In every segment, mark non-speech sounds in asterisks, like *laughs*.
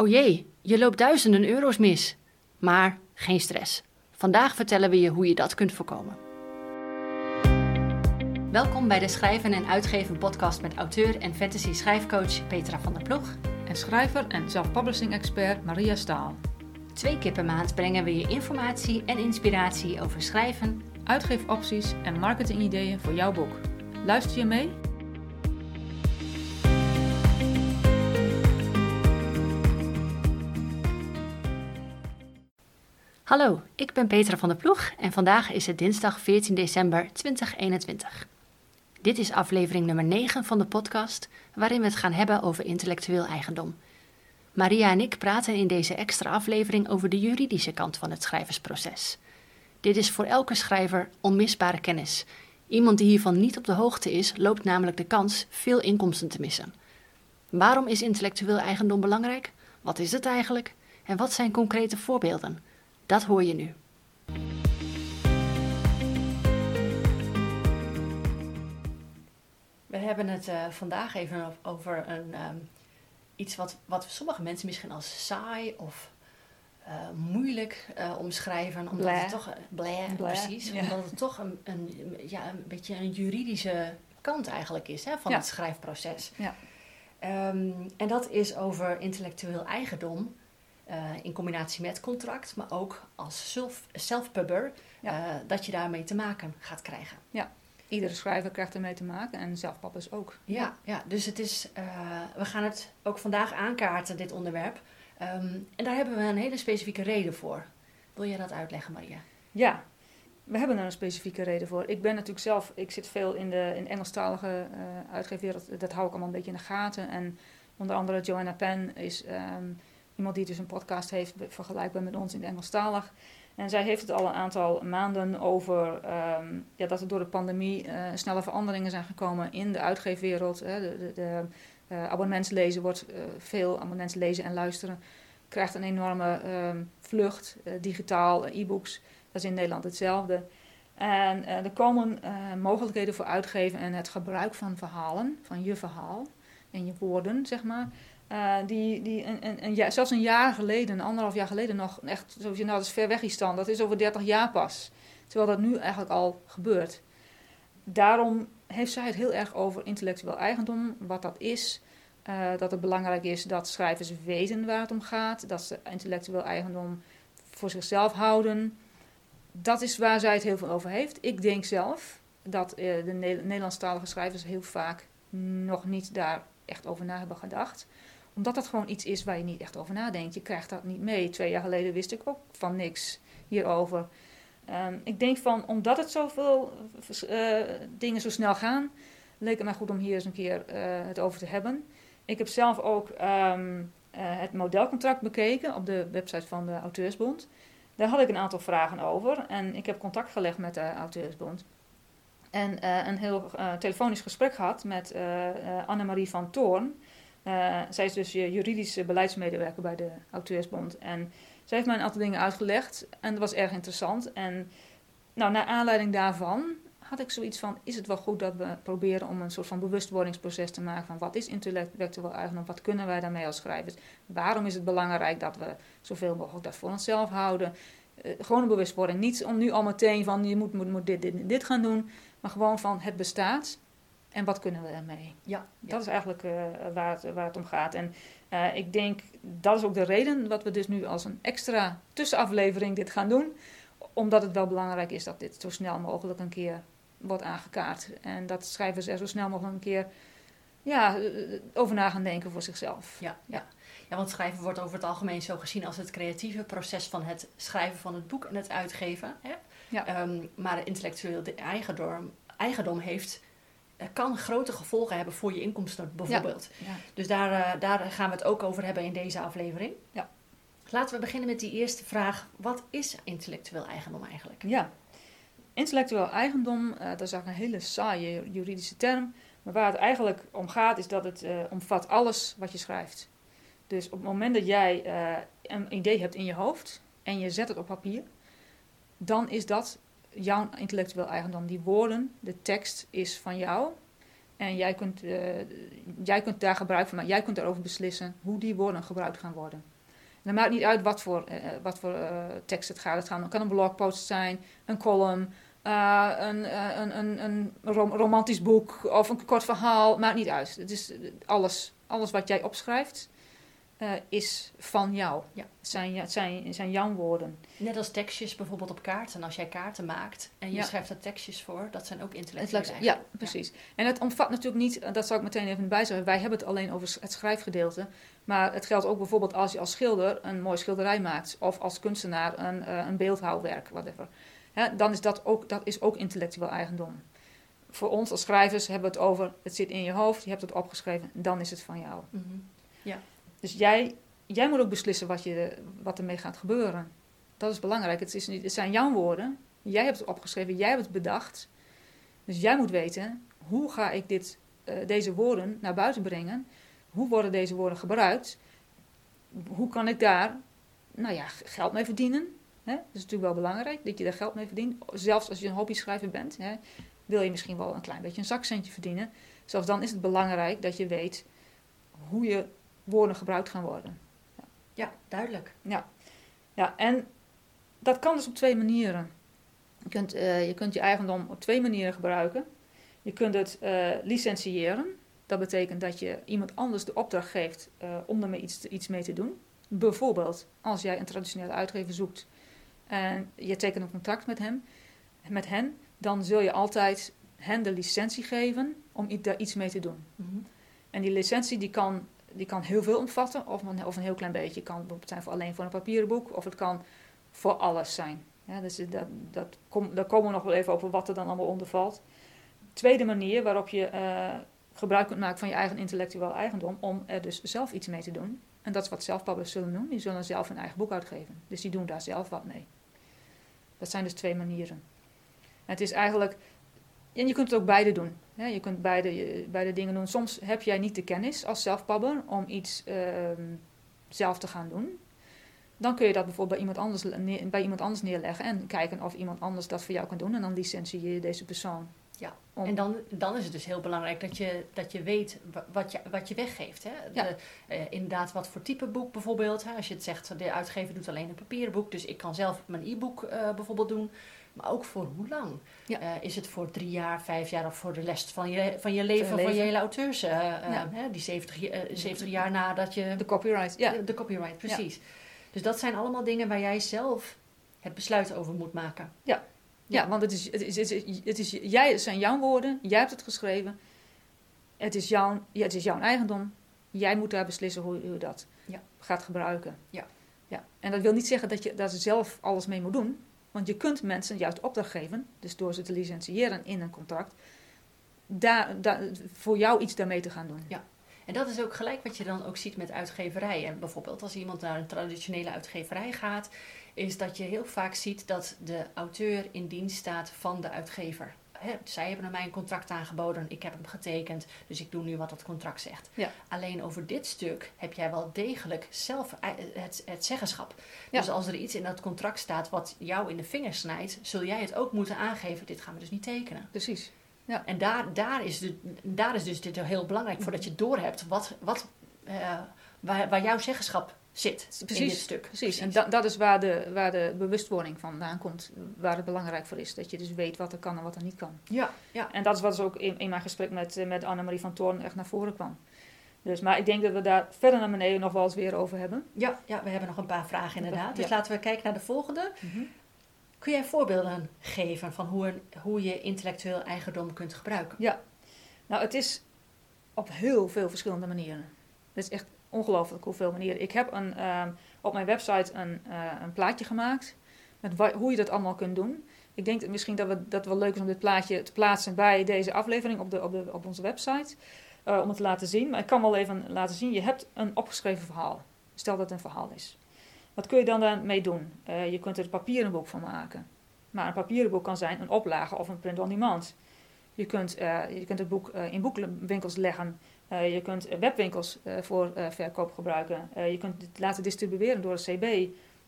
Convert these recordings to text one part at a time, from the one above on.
Oh jee, je loopt duizenden euro's mis. Maar geen stress. Vandaag vertellen we je hoe je dat kunt voorkomen. Welkom bij de Schrijven en Uitgeven podcast met auteur en fantasy schrijfcoach Petra van der Ploeg. En schrijver en self-publishing expert Maria Staal. Twee keer per maand brengen we je informatie en inspiratie over schrijven, uitgeefopties en marketingideeën voor jouw boek. Luister je mee? Hallo, ik ben Petra van der Ploeg en vandaag is het dinsdag 14 december 2021. Dit is aflevering nummer 9 van de podcast, waarin we het gaan hebben over intellectueel eigendom. Maria en ik praten in deze extra aflevering over de juridische kant van het schrijversproces. Dit is voor elke schrijver onmisbare kennis. Iemand die hiervan niet op de hoogte is, loopt namelijk de kans veel inkomsten te missen. Waarom is intellectueel eigendom belangrijk? Wat is het eigenlijk? En wat zijn concrete voorbeelden? Dat hoor je nu. We hebben het uh, vandaag even over een, um, iets wat, wat sommige mensen misschien als saai of uh, moeilijk uh, omschrijven. Omdat het toch, blij, precies, ja. omdat het toch een, een, ja, een beetje een juridische kant eigenlijk is hè, van Ja. het schrijfproces. Ja. Ehm, en dat is over intellectueel eigendom. Eh, in combinatie met contract, maar ook als self- self-pubber, Ja. eh, dat je daarmee te maken gaat krijgen. Iedere schrijver krijgt ermee te maken en zelfpappers ook. Ja, ja dus het is, eh, we gaan het ook vandaag aankaarten, dit onderwerp. Ehm, en daar hebben we een hele specifieke reden voor. Wil jij dat uitleggen, Maria? Ja, we hebben er een specifieke reden voor. Ik ben natuurlijk zelf, ik zit veel in de in Engelstalige eh uitgeefwereld. Dat hou ik allemaal een beetje in de gaten. En onder andere Joanna Penn is ehm, iemand die dus een podcast heeft vergelijkbaar met ons in het Engelstalig. En zij heeft het al een aantal maanden over ehm, ja, dat er door de pandemie eh, snelle veranderingen zijn gekomen in de uitgeefwereld. Hè. De, de, eh, abonnementslezen wordt eh, veel abonnementslezen en luisteren. Krijgt een enorme ehm, vlucht, digitaal, e-books. Dat is in Nederland hetzelfde. En er komen mogelijkheden voor uitgeven en het gebruik van verhalen, van je verhaal en je woorden, zeg maar. Eh, die, die een, een, jaar, zelfs een jaar geleden, anderhalf jaar geleden nog, echt, zoals je nou, dat ver weg is dan. Dat is over 30 jaar pas. Terwijl dat nu eigenlijk al gebeurt. Daarom heeft zij het heel erg over intellectueel eigendom, wat dat is. eh, dat het belangrijk is dat schrijvers weten waar het om gaat. Dat ze intellectueel eigendom voor zichzelf houden. Dat is waar zij het heel veel over heeft. Ik denk zelf dat eh, de Ne- Nederlandstalige schrijvers heel vaak nog niet daar echt over na hebben gedacht. Omdat dat gewoon iets is waar je niet echt over nadenkt. Je krijgt dat niet mee. Twee jaar geleden wist ik ook van niks hierover. Ehm, ik denk van, omdat het zoveel eh, dingen zo snel gaan, leek het mij goed om hier eens een keer eh, het over te hebben. Ik heb zelf ook ehm, eh, het modelcontract bekeken op de website van de Auteursbond. Daar had ik een aantal vragen over en ik heb contact gelegd met de Auteursbond. En een heel telefonisch gesprek gehad met eh, Annemarie van Toorn. Eh, zij is dus juridische beleidsmedewerker bij de Auteursbond. En zij heeft mij een aantal dingen uitgelegd en dat was erg interessant. En nou, naar aanleiding daarvan had ik zoiets van: is het wel goed dat we proberen om een soort van bewustwordingsproces te maken van wat is intellectueel eigendom, wat kunnen wij daarmee als schrijvers, waarom is het belangrijk dat we zoveel mogelijk dat voor onszelf houden. Eh, gewoon een bewustwording, niet om nu al meteen van je moet, moet, moet dit, dit dit gaan doen, maar gewoon van het bestaat en wat kunnen we ermee. Ja, Dat is eigenlijk eh, waar, het, waar het om gaat. En eh, ik denk dat is ook de reden dat we dus nu als een extra tussenaflevering dit gaan doen. Omdat het wel belangrijk is dat dit zo snel mogelijk een keer wordt aangekaart. En dat schrijvers er zo snel mogelijk een keer ja, eh, over na gaan denken voor zichzelf. Ja, ja. ja, want schrijven wordt over het algemeen zo gezien als het creatieve proces van het schrijven van het boek en het uitgeven. Hè? Ja. Ehm, maar intellectueel de eigendom, eigendom heeft, kan grote gevolgen hebben voor je inkomsten bijvoorbeeld. Ja. Dus daar, eh, daar gaan we het ook over hebben in deze aflevering. Ja. Laten we beginnen met die eerste vraag. Wat is intellectueel eigendom eigenlijk? Ja, intellectueel eigendom, eh, dat is eigenlijk een hele saaie juridische term. Maar waar het eigenlijk om gaat, is dat het eh, omvat alles wat je schrijft. Dus op het moment dat jij een idee hebt in je hoofd en je zet het op papier, dan is dat jouw intellectueel eigendom. Die woorden, de tekst is van jou. En jij kunt, eh, jij kunt daar gebruik van maken. Jij kunt daarover beslissen hoe die woorden gebruikt gaan worden. En maakt niet uit wat voor, uh, wat voor tekst het gaat. Het kan een blogpost zijn, een column, een, een, een, een romantisch boek of een kort verhaal. Maakt niet uit. Het is alles, alles wat jij opschrijft uh, is van jou. Ja. Het, zijn, het, zijn, het zijn jouw woorden. Net als tekstjes bijvoorbeeld op kaarten. Als jij kaarten maakt en je schrijft er tekstjes voor, dat zijn ook intellectuele Ja, precies. En het omvat natuurlijk niet, dat zal ik meteen even bijzeggen, wij hebben het alleen over het schrijfgedeelte. Maar het geldt ook bijvoorbeeld als je als schilder een mooi schilderij maakt. Of als kunstenaar een, uh, een beeldhouwwerk, whatever. Dan is dat ook, dat is ook intellectueel eigendom. Voor ons als schrijvers hebben we het over, het zit in je hoofd, je hebt het opgeschreven, dan is het van jou. Mm -hmm. Ja. Dus jij, jij moet ook beslissen wat, je, wat ermee gaat gebeuren. Dat is belangrijk. Het, is niet, het zijn jouw woorden. Jij hebt het opgeschreven, jij hebt het bedacht. Dus jij moet weten, hoe ga ik dit, uh, deze woorden naar buiten brengen? Hoe worden deze woorden gebruikt? Hoe kan ik daar nou ja, geld mee verdienen? Dat is natuurlijk wel belangrijk, dat je daar geld mee verdient. Zelfs als je een hobby-schrijver bent, wil je misschien wel een klein beetje een zakcentje verdienen. Zelfs dan is het belangrijk dat je weet hoe je woorden gebruikt gaan worden. Ja, ja duidelijk. Ja. ja, en dat kan dus op twee manieren. Je kunt, uh, je kunt je eigendom op twee manieren gebruiken. Je kunt het uh, licentiëren. Dat betekent dat je iemand anders de opdracht geeft uh, om ermee iets, iets mee te doen. Bijvoorbeeld als jij een traditionele uitgever zoekt en je tekent een contract met hem, met hen, dan zul je altijd hen de licentie geven om daar iets mee te doen. Mm -hmm. En die licentie die kan die kan heel veel omvatten, of een, of een heel klein beetje. Het kan zijn voor alleen voor een papieren boek, of het kan voor alles zijn. Ja, dus dat, dat daar komen we nog wel even over wat er dan allemaal onder valt. Tweede manier waarop je uh, gebruik kunt maken van je eigen intellectueel eigendom, om er dus zelf iets mee te doen. En dat is wat zelfpublishers zullen doen. Die zullen zelf hun eigen boek uitgeven. Dus die doen daar zelf wat mee. Dat zijn dus twee manieren. En het is eigenlijk en je kunt het ook beide doen. Je kunt beide, beide dingen doen. Soms heb jij niet de kennis als zelfpabber om iets uh, zelf te gaan doen. Dan kun je dat bijvoorbeeld bij iemand, anders, bij iemand anders neerleggen en kijken of iemand anders dat voor jou kan doen. En dan licentieer je deze persoon. Ja, en dan, dan is het dus heel belangrijk dat je, dat je weet wat je, wat je weggeeft. Hè? Ja. De, uh, inderdaad, wat voor type boek bijvoorbeeld. Hè? Als je het zegt, de uitgever doet alleen een papieren boek. Dus ik kan zelf mijn e-book uh, bijvoorbeeld doen. Maar ook voor hoe lang? Ja. Uh, is het voor drie jaar, vijf jaar of voor de rest van je, van je leven, leven. van je hele auteurs? Uh, ja. uh, die 70, 70 jaar nadat je... De copyright, ja. De, de copyright, precies. Dus dat zijn allemaal dingen waar jij zelf het besluit over moet maken. Ja, ja, want het is, het is, het is, het is, jij, het zijn jouw woorden, jij hebt het geschreven. Het is jouw, het is jouw eigendom. Jij moet daar beslissen hoe, hoe je dat gaat gebruiken. Ja. Ja. En dat wil niet zeggen dat je daar zelf alles mee moet doen. Want je kunt mensen juist opdracht geven, dus door ze te licentiëren in een contract, daar, daar, voor jou iets daarmee te gaan doen. Ja. En dat is ook gelijk wat je dan ook ziet met uitgeverijen. Bijvoorbeeld als iemand naar een traditionele uitgeverij gaat, is dat je heel vaak ziet dat de auteur in dienst staat van de uitgever zij hebben mij een contract aangeboden, ik heb hem getekend, dus ik doe nu wat dat contract zegt. Ja. Alleen over dit stuk heb jij wel degelijk zelf eh, het, het zeggenschap. Dus als er iets in dat contract staat wat jou in de vingers snijdt, zul jij het ook moeten aangeven, dit gaan we dus niet tekenen. Precies. Ja. En daar, daar, is de, daar is dus dit heel belangrijk, voordat je doorhebt wat, wat, uh, waar, waar jouw zeggenschap zit precies, in dit stuk. Precies, en dat, dat is waar de, waar de bewustwording vandaan komt. Waar het belangrijk voor is. Dat je dus weet wat er kan en wat er niet kan. Ja, ja. En dat is wat dus ook in, in mijn gesprek met, eh, met Annemarie van Toorn echt naar voren kwam. Dus, maar ik denk dat we daar verder naar beneden nog wel eens weer over hebben. Ja, ja we hebben nog een paar vragen inderdaad. Dus laten we kijken naar de volgende. Mhm. Kun jij voorbeelden geven van hoe, hoe je intellectueel eigendom kunt gebruiken? Ja, nou het is op heel veel verschillende manieren. Het is echt ongelooflijk hoeveel manieren. Ik heb een, ehm, op mijn website een, uh, een plaatje gemaakt met hoe je dat allemaal kunt doen. Ik denk dat misschien dat, we, dat wel leuk is om dit plaatje te plaatsen bij deze aflevering op, de, op, de, op onze website. Uh, om het te laten zien. Maar ik kan wel even laten zien. Je hebt een opgeschreven verhaal. Stel dat het een verhaal is. Wat kun je dan daarmee doen? Uh, je kunt er een papieren boek van maken. Maar een papieren boek kan zijn een oplage of een print on demand. Je kunt, je kunt het boek in boekwinkels leggen uh, je kunt webwinkels uh, voor verkoop gebruiken. je kunt het laten distribueren door een CB.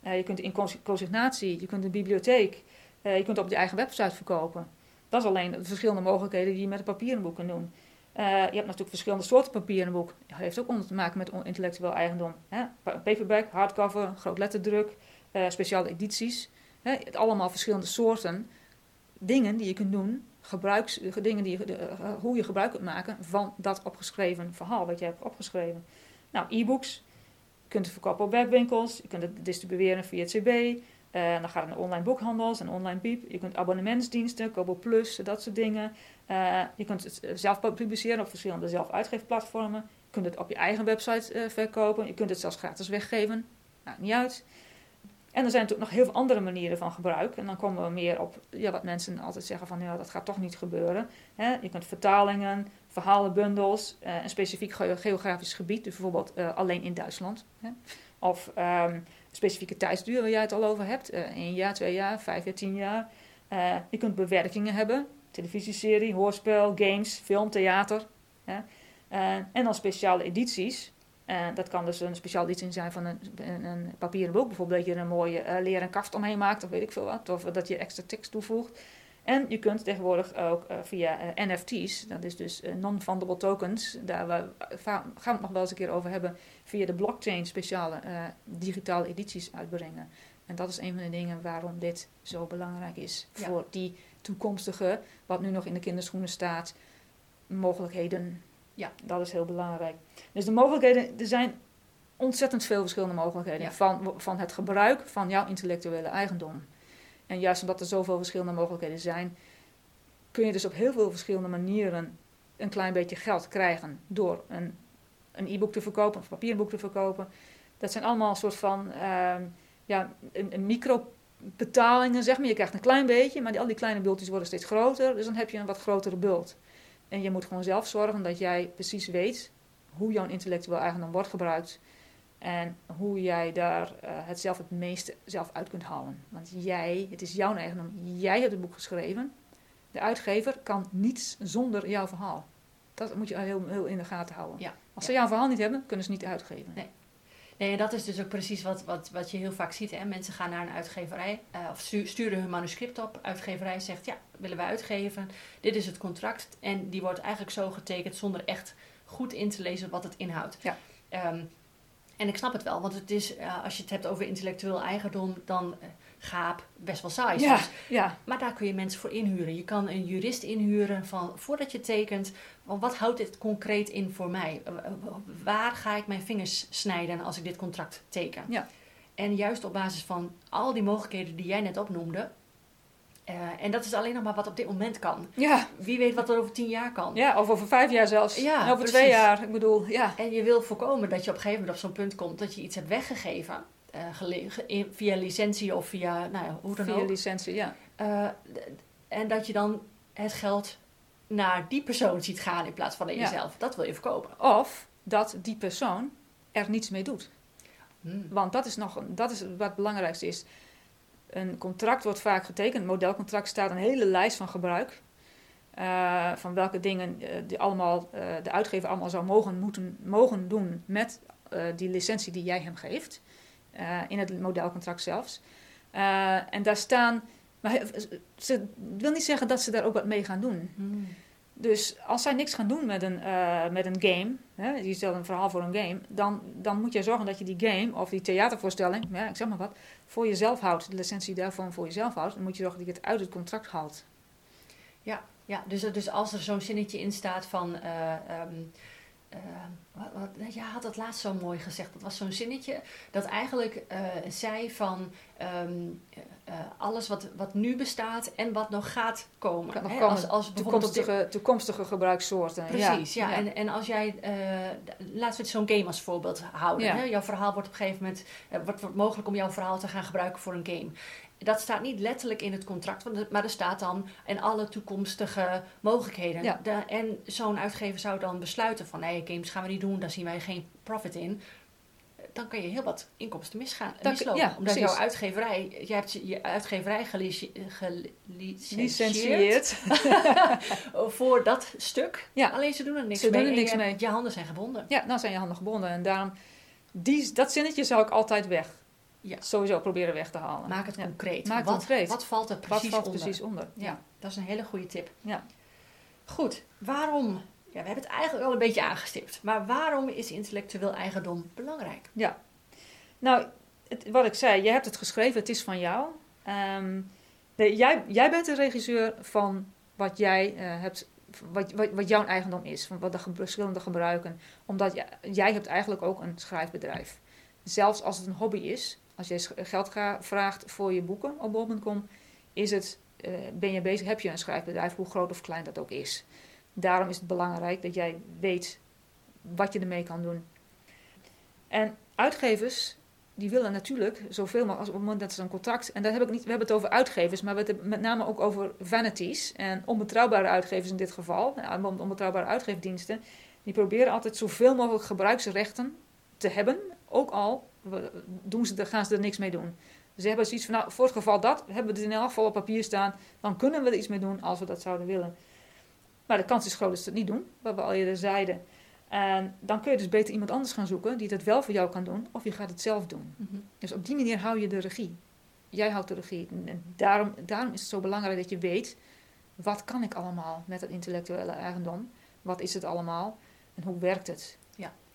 je kunt in consignatie, je kunt een bibliotheek. je kunt op je eigen website verkopen. Dat is alleen de verschillende mogelijkheden die je met een papieren boek kunt doen. Je hebt natuurlijk verschillende soorten papier in een boek. Dat heeft ook onder te maken met intellectueel eigendom. Hè? Paperback, hardcover, groot letterdruk, uh, speciale edities. Hè? Allemaal verschillende soorten dingen die je kunt doen, gebruiks, dingen die je, uh, hoe je gebruik kunt maken van dat opgeschreven verhaal wat je hebt opgeschreven. Nou, e-books, je kunt het verkopen op webwinkels, je kunt het distribueren via CB, uh, dan gaat het naar online boekhandels en online piep. Je kunt abonnementsdiensten, Kobo Plus, dat soort dingen. Je kunt het zelf publiceren op verschillende zelfuitgeefplatformen. Je kunt het op je eigen website verkopen. Je kunt het zelfs gratis weggeven. Maakt niet uit. En er zijn natuurlijk nog heel veel andere manieren van gebruik. En dan komen we meer op ja, wat mensen altijd zeggen van ja, dat gaat toch niet gebeuren. Je kunt vertalingen, verhalenbundels, een specifiek geografisch gebied, dus bijvoorbeeld alleen in Duitsland. Of um, specifieke tijdsduur waar jij het al over hebt. Uh, één jaar, twee jaar, vijf jaar, tien jaar. Je kunt bewerkingen hebben. Televisieserie, hoorspel, games, film, theater. En dan speciale edities. Dat kan dus een speciale editie zijn van een, een, een papieren boek. Bijvoorbeeld dat je er een mooie leren kaft omheen maakt of weet ik veel wat. Of dat je extra tekst toevoegt. En je kunt tegenwoordig ook via NFT's, dat is dus non-fundable tokens, daar we, gaan we het nog wel eens een keer over hebben, via de blockchain speciale uh, digitale edities uitbrengen. En dat is een van de dingen waarom dit zo belangrijk is voor die toekomstige, wat nu nog in de kinderschoenen staat, mogelijkheden. Ja, dat is heel belangrijk. Dus de mogelijkheden, er zijn ontzettend veel verschillende mogelijkheden van, van het gebruik van jouw intellectuele eigendom. En juist omdat er zoveel verschillende mogelijkheden zijn, kun je dus op heel veel verschillende manieren een klein beetje geld krijgen door een een e-book te verkopen of een papierboek te verkopen. Dat zijn allemaal een soort van uh, ja, een, een microbetalingen, zeg maar. Je krijgt een klein beetje, maar die, al die kleine bultjes worden steeds groter. Dus dan heb je een wat grotere bult. En je moet gewoon zelf zorgen dat jij precies weet hoe jouw intellectueel eigendom wordt gebruikt. En hoe jij daar uh, het zelf het meeste zelf uit kunt halen. Want jij, het is jouw eigendom. Jij hebt het boek geschreven. De uitgever kan niets zonder jouw verhaal. Dat moet je heel, heel in de gaten houden. Ja. Als ze jouw verhaal niet hebben, kunnen ze niet uitgeven. Nee. Nee, dat is dus ook precies wat, wat, wat je heel vaak ziet. Hè? Mensen gaan naar een uitgeverij uh, of sturen hun manuscript op. Uitgeverij zegt, ja, willen we uitgeven. Dit is het contract. En die wordt eigenlijk zo getekend zonder echt goed in te lezen wat het inhoudt. Ja. Um, en ik snap het wel, want het is, uh, als je het hebt over intellectueel eigendom, dan uh, gaap best wel saai ja, ja. Maar daar kun je mensen voor inhuren. Je kan een jurist inhuren van voordat je tekent, wat houdt dit concreet in voor mij? Waar ga ik mijn vingers snijden als ik dit contract teken? Ja. En juist op basis van al die mogelijkheden die jij net opnoemde, uh, en dat is alleen nog maar wat op dit moment kan. Ja. Wie weet wat er over tien jaar kan. Ja, of over vijf jaar zelfs. Ja, over precies. twee jaar. Ik bedoel, ja. En je wil voorkomen dat je op een gegeven moment op zo'n punt komt dat je iets hebt weggegeven. Uh, via licentie of via, nou ja, hoe dan via ook. Via licentie, ja. Uh, en dat je dan het geld naar die persoon ziet gaan in plaats van naar jezelf. Dat wil je verkopen. Of dat die persoon er niets mee doet. Hmm. Want dat is, nog, dat is wat het belangrijkste is. Een contract wordt vaak getekend. Een modelcontract staat een hele lijst van gebruik. Uh, van welke dingen uh, die allemaal, uh, de uitgever allemaal zou mogen, moeten, mogen doen met die licentie die jij hem geeft. in het modelcontract zelfs. en daar staan. Maar ze wil niet zeggen dat ze daar ook wat mee gaan doen. Hmm. Dus als zij niks gaan doen met een, uh, met een game, hè, je stelt een verhaal voor een game, dan, dan moet je zorgen dat je die game of die theatervoorstelling, ja, ik zeg maar wat, voor jezelf houdt. De licentie daarvan voor jezelf houdt. Dan moet je zorgen dat je het uit het contract haalt. Ja, ja dus, dus als er zo'n zinnetje in staat van. Uh, um, uh, wat, wat, ja, had dat laatst zo mooi gezegd. Dat was zo'n zinnetje dat eigenlijk uh, zei van um, uh, alles wat, wat nu bestaat en wat nog gaat komen. Nog komen. Als, als toekomstige, toekomstige gebruikssoorten. Precies, ja. ja. En, en als jij, laten we zo'n game als voorbeeld houden. Ja. Hè? Jouw verhaal wordt op een gegeven moment, wordt, wordt mogelijk om jouw verhaal te gaan gebruiken voor een game dat staat niet letterlijk in het contract, maar er staat dan en alle toekomstige mogelijkheden. Ja. De, en zo'n uitgever zou dan besluiten van nee, games gaan we niet doen, daar zien wij geen profit in. Dan kan je heel wat inkomsten misgaan, dat, mislopen. Ja, omdat jouw uitgeverij, je hebt je uitgeverij gelicentieerd *laughs* voor dat stuk. Ja. Alleen ze doen er niks ze mee. Doen er niks mee. Je handen zijn gebonden. Ja, dan zijn je handen gebonden. En daarom, die, dat zinnetje zou ik altijd weg ja. sowieso proberen weg te halen. Maak het concreet. Maak wat, concreet. Wat valt er precies wat valt onder? Precies onder? Ja. dat is een hele goede tip. Ja. Goed, waarom Ja, we hebben het eigenlijk al een beetje aangestipt. Maar waarom is intellectueel eigendom belangrijk? Ja, nou, het, wat ik zei, jij hebt het geschreven, het is van jou. Ehm, nee, jij, jij bent de regisseur van wat jij uh, hebt, wat, wat, wat jouw eigendom is, van wat de verschillende gebruiken. Omdat jij, jij hebt eigenlijk ook een schrijfbedrijf. Zelfs als het een hobby is, als je geld vraagt voor je boeken op bol.com, is het, uh, ben je bezig, heb je een schrijfbedrijf, hoe groot of klein dat ook is. Daarom is het belangrijk dat jij weet wat je ermee kan doen. En uitgevers die willen natuurlijk zoveel mogelijk als op het moment dat ze een contract. En dan heb ik niet, we hebben het over uitgevers, maar we hebben het met name ook over vanities. En onbetrouwbare uitgevers in dit geval, onbetrouwbare uitgeefdiensten, die proberen altijd zoveel mogelijk gebruiksrechten te hebben. Ook al doen ze, gaan ze er niks mee doen. Ze hebben zoiets van, nou, voor het geval dat, hebben we het in elk geval op papier staan, dan kunnen we er iets mee doen als we dat zouden willen. Maar de kans is groot dat ze het niet doen, wat we al eerder zeiden. En dan kun je dus beter iemand anders gaan zoeken die dat wel voor jou kan doen, of je gaat het zelf doen. Mhm. Dus op die manier hou je de regie. Jij houdt de regie. En daarom, daarom is het zo belangrijk dat je weet, wat kan ik allemaal met het intellectuele eigendom? Wat is het allemaal? En hoe werkt het?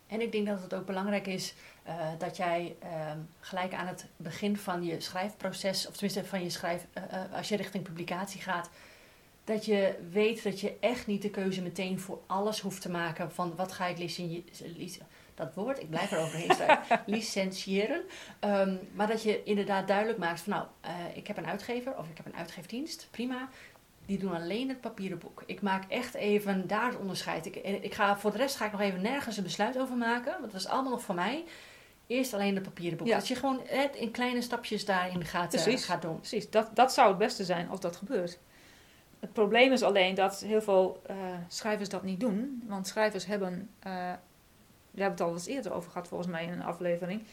En ik denk dat het ook belangrijk is uh, dat jij uh, gelijk aan het begin van je schrijfproces, of tenminste van je schrijf, uh, als je richting publicatie gaat, dat je weet dat je echt niet de keuze meteen voor alles hoeft te maken van wat ga ik licentiëren. Dat woord, ik blijf eroverheen staan. *laughs* licentiëren. Um, maar dat je inderdaad duidelijk maakt van nou, ik heb een uitgever of ik heb een uitgeefdienst. Prima. Die doen alleen het papieren boek. Ik maak echt even daar het onderscheid. Ik, ik ga, voor de rest ga ik nog even nergens een besluit over maken. Want dat is allemaal nog voor mij. Eerst alleen het papieren boek. Dat je gewoon in kleine stapjes daarin gaat, uh, gaat doen. Precies, dat, dat zou het beste zijn als dat gebeurt. Het probleem is alleen dat heel veel uh, schrijvers dat niet doen. Want schrijvers hebben, uh, we hebben het al eens eerder over gehad volgens mij in een aflevering.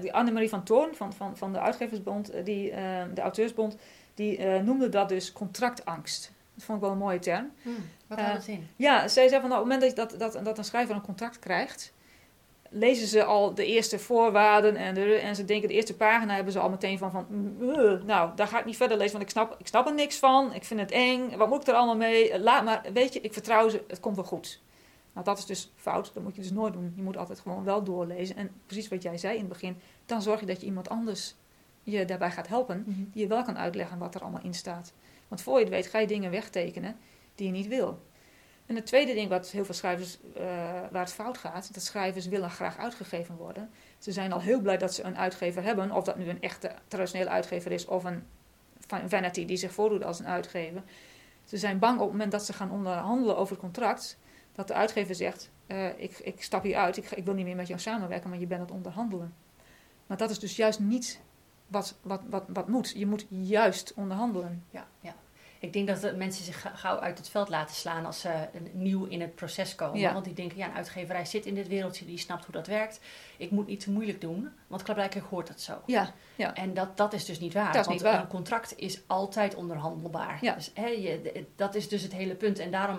Die Annemarie van Toorn van, van, van de Uitgeversbond, die, de Auteursbond, die noemde dat dus contractangst. Dat vond ik wel een mooie term. Hmm, wat houdt dat in? Ja, zij zei van nou, op het moment dat, dat, dat, dat een schrijver een contract krijgt, lezen ze al de eerste voorwaarden en, de, en ze denken de eerste pagina hebben ze al meteen van, van nou, daar ga ik niet verder lezen, want ik snap, ik snap er niks van, ik vind het eng, wat moet ik er allemaal mee? Laat maar, weet je, ik vertrouw ze, het komt wel goed. Nou, dat is dus fout, dat moet je dus nooit doen. Je moet altijd gewoon wel doorlezen. En precies wat jij zei in het begin, dan zorg je dat je iemand anders je daarbij gaat helpen, mhm. die je wel kan uitleggen wat er allemaal in staat. Want voor je het weet ga je dingen wegtekenen die je niet wil. En het tweede ding wat heel veel schrijvers, uh, waar het fout gaat, dat schrijvers willen graag uitgegeven worden. Ze zijn al heel blij dat ze een uitgever hebben, of dat nu een echte traditionele uitgever is of een vanity die zich voordoet als een uitgever. Ze zijn bang op het moment dat ze gaan onderhandelen over het contract, dat de uitgever zegt, uh, ik, ik stap hier uit, ik, ik wil niet meer met jou samenwerken, maar je bent aan het onderhandelen. Maar dat is dus juist niet wat, wat, wat, wat moet. Je moet juist onderhandelen. Ja, ja. Ik denk dat mensen zich gauw uit het veld laten slaan als ze nieuw in het proces komen. Want die denken, ja, een uitgeverij zit in dit wereldje, die snapt hoe dat werkt. Ik moet niet te moeilijk doen, want klaarblijkelijk hoort dat zo. Ja, ja. En dat, dat is dus niet waar. Dat is want niet waar. een contract is altijd onderhandelbaar. Ja. Dus hè, je, dat is dus het hele punt. En daarom,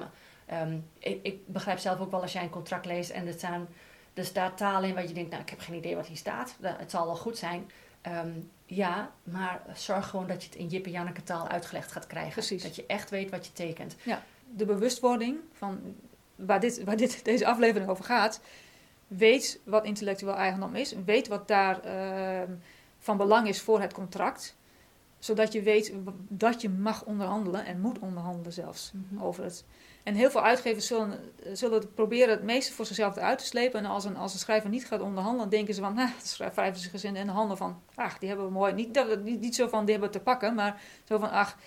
um, ik, ik, begrijp zelf ook wel als jij een contract leest en er, staan, er staat taal in wat je denkt, nou, ik heb geen idee wat hier staat. Het zal wel goed zijn. Um, ja, maar zorg gewoon dat je het in Jip en Janneke taal uitgelegd gaat krijgen. Precies. Dat je echt weet wat je tekent. Ja, de bewustwording van waar, dit, waar dit, deze aflevering over gaat. Weet wat intellectueel eigendom is. Weet wat daar uh, van belang is voor het contract. Zodat je weet dat je mag onderhandelen en moet onderhandelen zelfs mm -hmm. over het en heel veel uitgevers zullen, zullen proberen het meeste voor zichzelf eruit te slepen. En als een, als een schrijver niet gaat onderhandelen, denken ze van, nou, wrijven zich in de handen van, ach, die hebben we mooi. Niet, dat, niet, niet zo van, die hebben we te pakken, maar zo van, ach,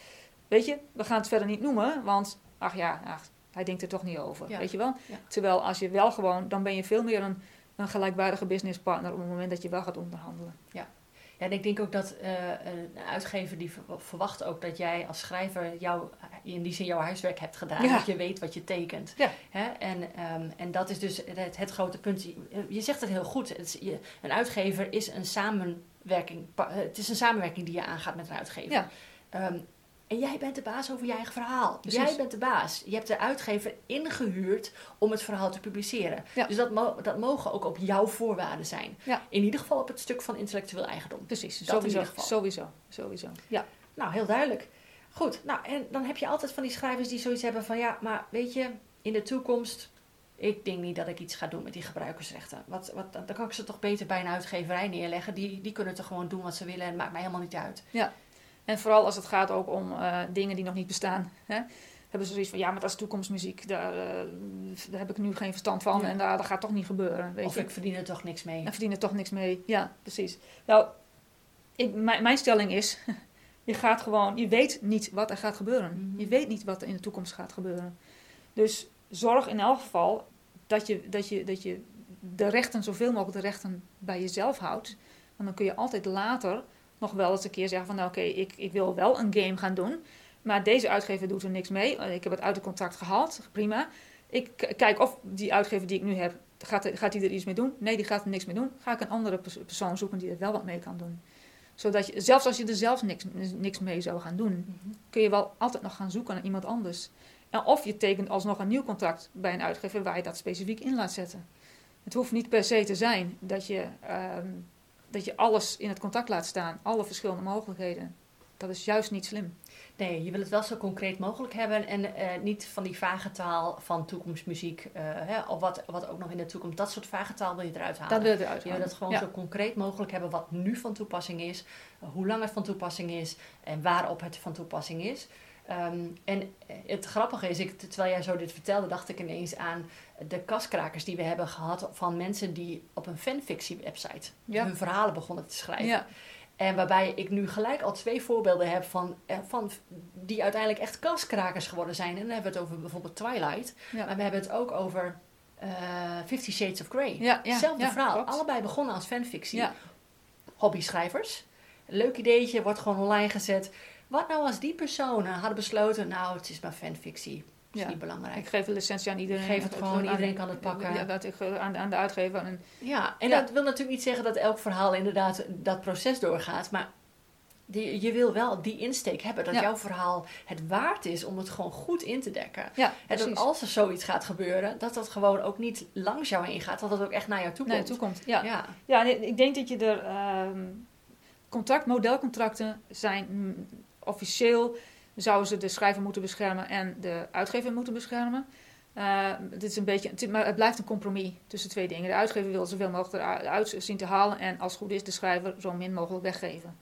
weet je, we gaan het verder niet noemen, want, ach ja, ach, hij denkt er toch niet over, ja. weet je wel. Ja. Terwijl als je wel gewoon, dan ben je veel meer een, een gelijkwaardige businesspartner op het moment dat je wel gaat onderhandelen. Ja. Ja, en ik denk ook dat uh, een uitgever die verwacht ook dat jij als schrijver jou, in die zin jouw huiswerk hebt gedaan. Ja. Dat je weet wat je tekent. Ja. Hè? En, um, en dat is dus het, het, grote punt. Je zegt het heel goed. Het is, je, een uitgever is een samenwerking. Het is een samenwerking die je aangaat met een uitgever. Ja. Um, en jij bent de baas over je eigen verhaal. Precies. Jij bent de baas. Je hebt de uitgever ingehuurd om het verhaal te publiceren. Ja. Dus dat, mo dat mogen ook op jouw voorwaarden zijn. Ja. In ieder geval op het stuk van intellectueel eigendom. Precies, Dat sowieso, in ieder geval. sowieso, sowieso. Ja. Nou, heel duidelijk. Goed, nou en dan heb je altijd van die schrijvers die zoiets hebben van ja, maar weet je, in de toekomst ik denk niet dat ik iets ga doen met die gebruikersrechten. Wat, wat, dan kan ik ze toch beter bij een uitgeverij neerleggen. Die, die kunnen toch gewoon doen wat ze willen en het maakt mij helemaal niet uit. Ja, en vooral als het gaat ook om uh, dingen die nog niet bestaan. Hè? Hebben ze zoiets van, ja, maar dat is toekomstmuziek. Daar, uh, daar heb ik nu geen verstand van. Ja. En daar, dat gaat toch niet gebeuren. Weet of je? ik verdien er toch niks mee. Ik verdien er toch niks mee. Ja, precies. Nou, ik, mijn, mijn stelling is... *laughs* je gaat gewoon... Je weet niet wat er gaat gebeuren. Mm -hmm. Je weet niet wat er in de toekomst gaat gebeuren. Dus zorg in elk geval dat je, dat je, dat je de rechten, zoveel mogelijk de rechten bij jezelf houdt. Want dan kun je altijd later nog wel eens een keer zeggen van nou oké, okay, ik, ik wil wel een game gaan doen. Maar deze uitgever doet er niks mee. Ik heb het uit de contract gehaald, prima. Ik kijk of die uitgever die ik nu heb, gaat, gaat die er iets mee doen? Nee, die gaat er niks mee doen. Ga ik een andere persoon zoeken die er wel wat mee kan doen. Zodat je, zelfs als je er zelf niks, niks mee zou gaan doen, mm-hmm. kun je wel altijd nog gaan zoeken naar iemand anders. En of je tekent alsnog een nieuw contract bij een uitgever waar je dat specifiek in laat zetten. Het hoeft niet per se te zijn dat je, um, dat je alles in het contract laat staan, alle verschillende mogelijkheden. Dat is juist niet slim. Nee, je wil het wel zo concreet mogelijk hebben en uh, niet van die vage taal van toekomstmuziek, uh, hè, of wat, wat ook nog in de toekomst, dat soort vage taal wil je eruit halen. Dat wil je eruit halen. Je wil het gewoon ja. zo concreet mogelijk hebben wat nu van toepassing is, hoe lang het van toepassing is en waarop het van toepassing is. Um, en het grappige is, ik, terwijl jij zo dit vertelde, dacht ik ineens aan de kaskrakers die we hebben gehad van mensen die op een fanfictie-website ja. hun verhalen begonnen te schrijven. Ja. En waarbij ik nu gelijk al twee voorbeelden heb van, van die uiteindelijk echt kaskrakers geworden zijn. En dan hebben we het over bijvoorbeeld Twilight, ja. maar we hebben het ook over uh, Fifty Shades of Grey. Ja, Hetzelfde verhaal. Klopt. Allebei begonnen als fanfictie. Hobby-schrijvers. Leuk ideetje, wordt gewoon online gezet. Wat nou als die personen hadden besloten, nou, het is maar fanfictie. Dat is ja. niet belangrijk. Ik geef een licentie aan iedereen. Ik geef het gewoon, aan, iedereen kan het pakken. Ja, dat ik, aan, aan de uitgever. En, ja, en ja. dat wil natuurlijk niet zeggen dat elk verhaal inderdaad dat proces doorgaat. Maar die, je wil wel die insteek hebben. Dat Ja. jouw verhaal het waard is om het gewoon goed in te dekken. ja, En precies. dat als er zoiets gaat gebeuren, dat dat gewoon ook niet langs jou heen gaat. Dat het ook echt naar jou toe naar je komt. toe komt. Ja. Ja. Ik denk dat je er. ehm contract, modelcontracten zijn officieel. Zouden ze de schrijver moeten beschermen en de uitgever moeten beschermen. Eh, dit is een beetje, maar het blijft een compromis tussen twee dingen. De uitgever wil zoveel mogelijk eruit zien te halen en als het goed is de schrijver zo min mogelijk weggeven.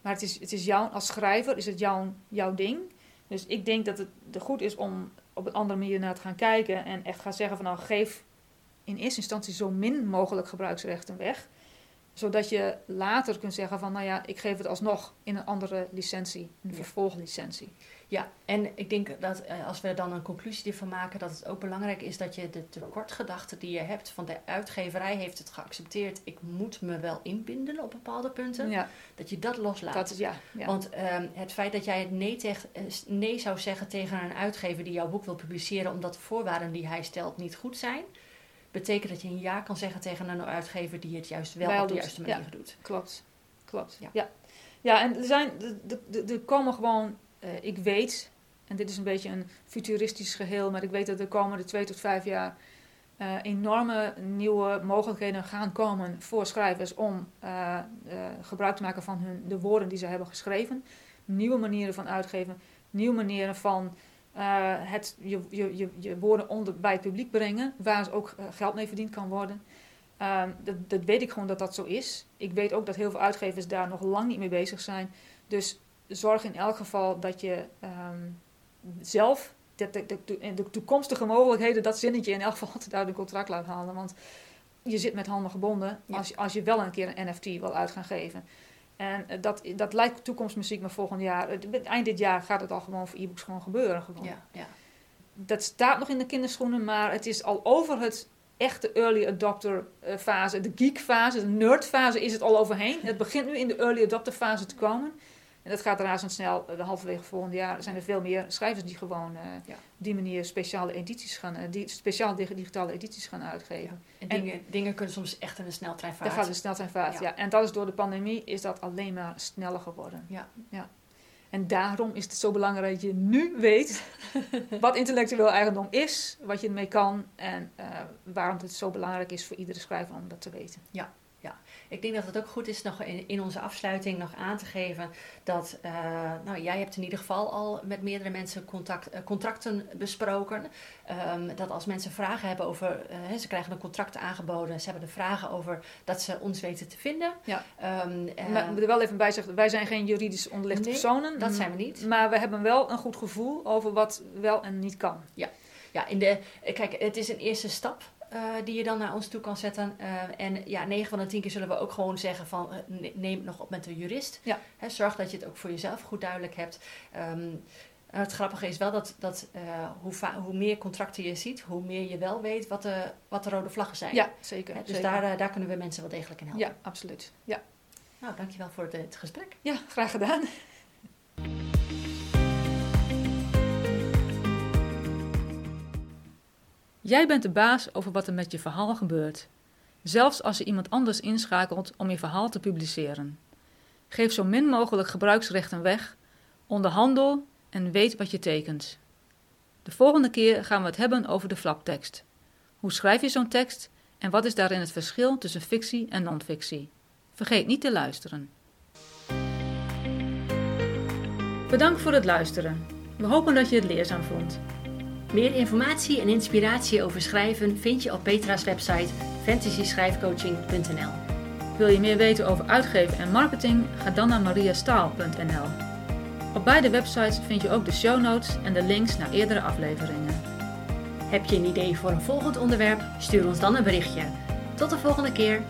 Maar het is, het is jouw, als schrijver is het jouw, jouw ding. Dus ik denk dat het goed is om op een andere manier naar te gaan kijken en echt gaan zeggen van nou geef in eerste instantie zo min mogelijk gebruiksrechten weg zodat je later kunt zeggen van, nou ja, ik geef het alsnog in een andere licentie, een Ja. vervolglicentie. Ja, en ik denk dat eh, als we dan een conclusie ervan maken, dat het ook belangrijk is dat je de tekortgedachten die je hebt van de uitgeverij heeft het geaccepteerd, ik moet me wel inbinden op bepaalde punten, Ja, dat je dat loslaat. dat ja. ja. Want ehm, het feit dat jij het nee, tegen, eh, nee zou zeggen tegen een uitgever die jouw boek wil publiceren omdat de voorwaarden die hij stelt niet goed zijn, betekent dat je een ja kan zeggen tegen een uitgever die het juist wel, Wel op de doet, juiste manier doet. Klopt, klopt. Ja. Ja, ja. en er, zijn, er- er- komen gewoon, eh, ik weet, en dit is een beetje een futuristisch geheel, maar ik weet dat de komende twee tot vijf jaar eh, enorme nieuwe mogelijkheden gaan komen voor schrijvers om eh, gebruik te maken van hun, de woorden die ze hebben geschreven. Nieuwe manieren van uitgeven, nieuwe manieren van eh, het, je, je, je, je woorden onder, bij het publiek brengen, waar ook eh, geld mee verdiend kan worden. Ehm, dat, dat weet ik gewoon dat dat zo is. Ik weet ook dat heel veel uitgevers daar nog lang niet mee bezig zijn. Dus zorg in elk geval dat je ehm, zelf de, de, de, de toekomstige mogelijkheden, dat zinnetje in elk geval *laughs* altijd uit een contract laat halen. Want je zit met handen gebonden als, je- als je wel een keer een NFT wil uit gaan geven. En eh, dat, dat lijkt toekomstmuziek, maar volgend jaar, eh, eind dit jaar gaat het al gewoon voor e-books gewoon gebeuren. Gewoon Ja, ja. dat staat nog in de kinderschoenen, maar het is al over het echte early adopter eh, fase. De geek fase, de nerd fase is het al overheen. Het begint nu in de early adopter fase te komen. En dat gaat razendsnel. De halverwege volgend jaar zijn er veel meer schrijvers die gewoon eh, Ja. op die manier speciale edities gaan, eh, die, speciaal dig- digitale edities gaan uitgeven. En, En- dingen, dingen kunnen soms echt in een sneltreinvaart. Daar gaat de sneltreinvaart, Ja. ja. En dat is door de pandemie is dat alleen maar sneller geworden. Ja. ja. En daarom is het zo belangrijk dat je nu weet *laughs* wat intellectueel eigendom is, wat je ermee kan en eh, waarom het zo belangrijk is voor iedere schrijver om dat te weten. Ik denk dat het ook goed is nog in, in onze afsluiting nog aan te geven dat, uh, nou jij hebt in ieder geval al met meerdere mensen contact, uh, contracten besproken. Um, dat als mensen vragen hebben over, uh, ze krijgen een contract aangeboden, ze hebben er vragen over dat ze ons weten te vinden. Ja. Um, maar ik moet er wel even bij zeggen, wij zijn geen juridisch onderlegde nee, personen. Dat zijn we niet. Maar we hebben wel een goed gevoel over wat wel en niet kan. Ja, ja in de, kijk, het is een eerste stap. Uh, die je dan naar ons toe kan zetten. Uh, en ja, 9 van de 10 keer zullen we ook gewoon zeggen van uh, neem het nog op met de jurist. Ja. Hè, zorg dat je het ook voor jezelf goed duidelijk hebt. Um, het grappige is wel dat, dat hoe, hoe, meer contracten je ziet, hoe meer je wel weet wat de, wat de rode vlaggen zijn. Ja, zeker. Dus zeker. Daar, daar kunnen we mensen wel degelijk in helpen. Ja, absoluut. Ja. Nou, dankjewel voor het, het gesprek. Ja, graag gedaan. Jij bent de baas over wat er met je verhaal gebeurt. Zelfs als je iemand anders inschakelt om je verhaal te publiceren. Geef zo min mogelijk gebruiksrechten weg, onderhandel en weet wat je tekent. De volgende keer gaan we het hebben over de flaptekst. Hoe schrijf je zo'n tekst en wat is daarin het verschil tussen fictie en non-fictie? Vergeet niet te luisteren. Bedankt voor het luisteren. We hopen dat je het leerzaam vond. Meer informatie en inspiratie over schrijven vind je op Petra's website fantasyschrijfcoaching.nl. Wil je meer weten over uitgeven en marketing? Ga dan naar mariastaal.nl. Op beide websites vind je ook de show notes en de links naar eerdere afleveringen. Heb je een idee voor een volgend onderwerp? Stuur ons dan een berichtje. Tot de volgende keer!